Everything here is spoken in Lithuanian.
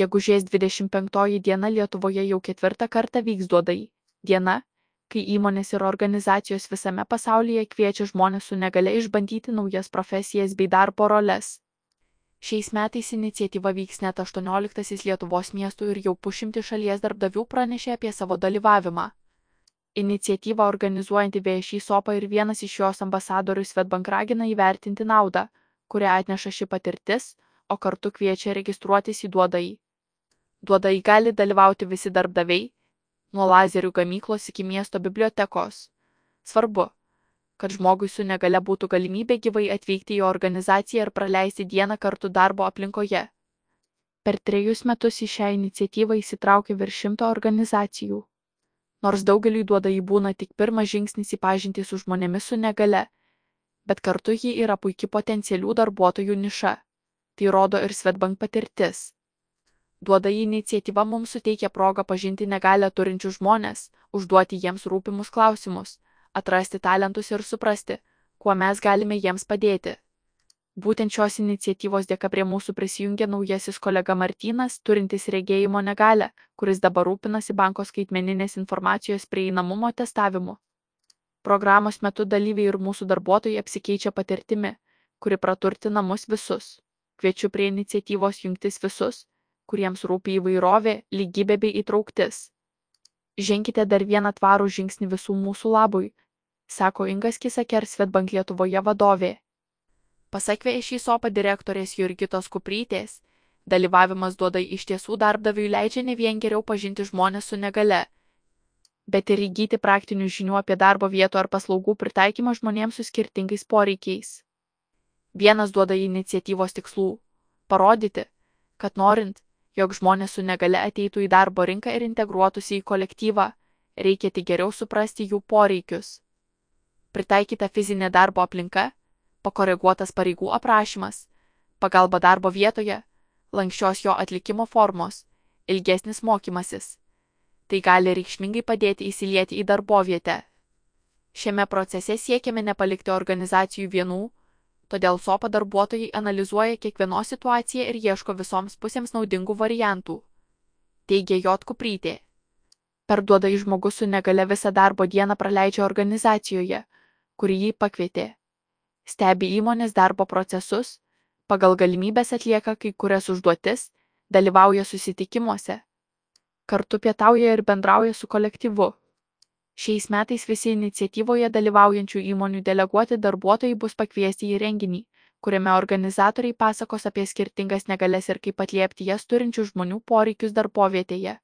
Gegužės 25 diena Lietuvoje jau ketvirtą kartą vyks duodai. Diena, kai įmonės ir organizacijos visame pasaulyje kviečia žmonės su negale išbandyti naujas profesijas bei darbo roles. Šiais metais iniciatyva vyks net 18 Lietuvos miestų ir jau pušimti šalies darbdavių pranešė apie savo dalyvavimą. Iniciatyvą organizuojanti VŠI SOPA ir vienas iš jos ambasadorių Svetbank ragina įvertinti naudą, kurią atneša ši patirtis, o kartu kviečia registruotis į duodai. Duodai gali dalyvauti visi darbdaviai, nuo lazerių gamyklos iki miesto bibliotekos. Svarbu, kad žmogui su negale būtų galimybė gyvai atvykti į organizaciją ir praleisti dieną kartu darbo aplinkoje. Per trejus metus į šią iniciatyvą įsitraukė virš šimto organizacijų. Nors daugeliui duoda į būna tik pirmas žingsnis į pažintį su žmonėmis su negale, bet kartu ji yra puikia potencialių darbuotojų niša. Tai rodo ir Svetbank patirtis. Duoda į iniciatyvą mums suteikia progą pažinti negalę turinčius žmonės, užduoti jiems rūpimus klausimus, atrasti talentus ir suprasti, kuo mes galime jiems padėti. Būtent šios iniciatyvos dėka prie mūsų prisijungė naujasis kolega Martynas, turintis regėjimo negalę, kuris dabar rūpinasi banko skaitmeninės informacijos prieinamumo testavimu. Programos metu dalyviai ir mūsų darbuotojai apsikeičia patirtimi, kuri praturtina mus visus kviečiu prie iniciatyvos jungtis visus, kuriems rūpi įvairovė, lygybė bei įtrauktis. Ženkite dar vieną tvarų žingsnį visų mūsų labui, sako Ingas Kisaker Svetbank Lietuvoje vadovė. Pasakvė iš įsopa direktorės Jurgitos Kuprytės, dalyvavimas duoda iš tiesų darbdaviui leidžia ne vien geriau pažinti žmonės su negale, bet ir įgyti praktinių žinių apie darbo vietų ar paslaugų pritaikymą žmonėms su skirtingais poreikiais. Vienas duoda iniciatyvos tikslų - parodyti, kad norint, jog žmonės su negale ateitų į darbo rinką ir integruotųsi į kolektyvą, reikia tik geriau suprasti jų poreikius. Pritaikyta fizinė darbo aplinka, pakoreguotas pareigų aprašymas, pagalba darbo vietoje, lankščios jo atlikimo formos, ilgesnis mokymasis. Tai gali reikšmingai padėti įsilieti į darbovietę. Šiame procese siekiame nepalikti organizacijų vienų, todėl sopa darbuotojai analizuoja kiekvienos situaciją ir ieško visoms pusėms naudingų variantų. Teigia J. Kuprytė. Perduoda į žmogus su negale visą darbo dieną praleidžia organizacijoje, kuri jį pakvietė. Stebi įmonės darbo procesus, pagal galimybės atlieka kai kurias užduotis, dalyvauja susitikimuose. Kartu pietauja ir bendrauja su kolektyvu. Šiais metais visi iniciatyvoje dalyvaujančių įmonių deleguoti darbuotojai bus pakviesti į renginį, kuriame organizatoriai pasakos apie skirtingas negales ir kaip atliepti jas turinčių žmonių poreikius darbovietėje.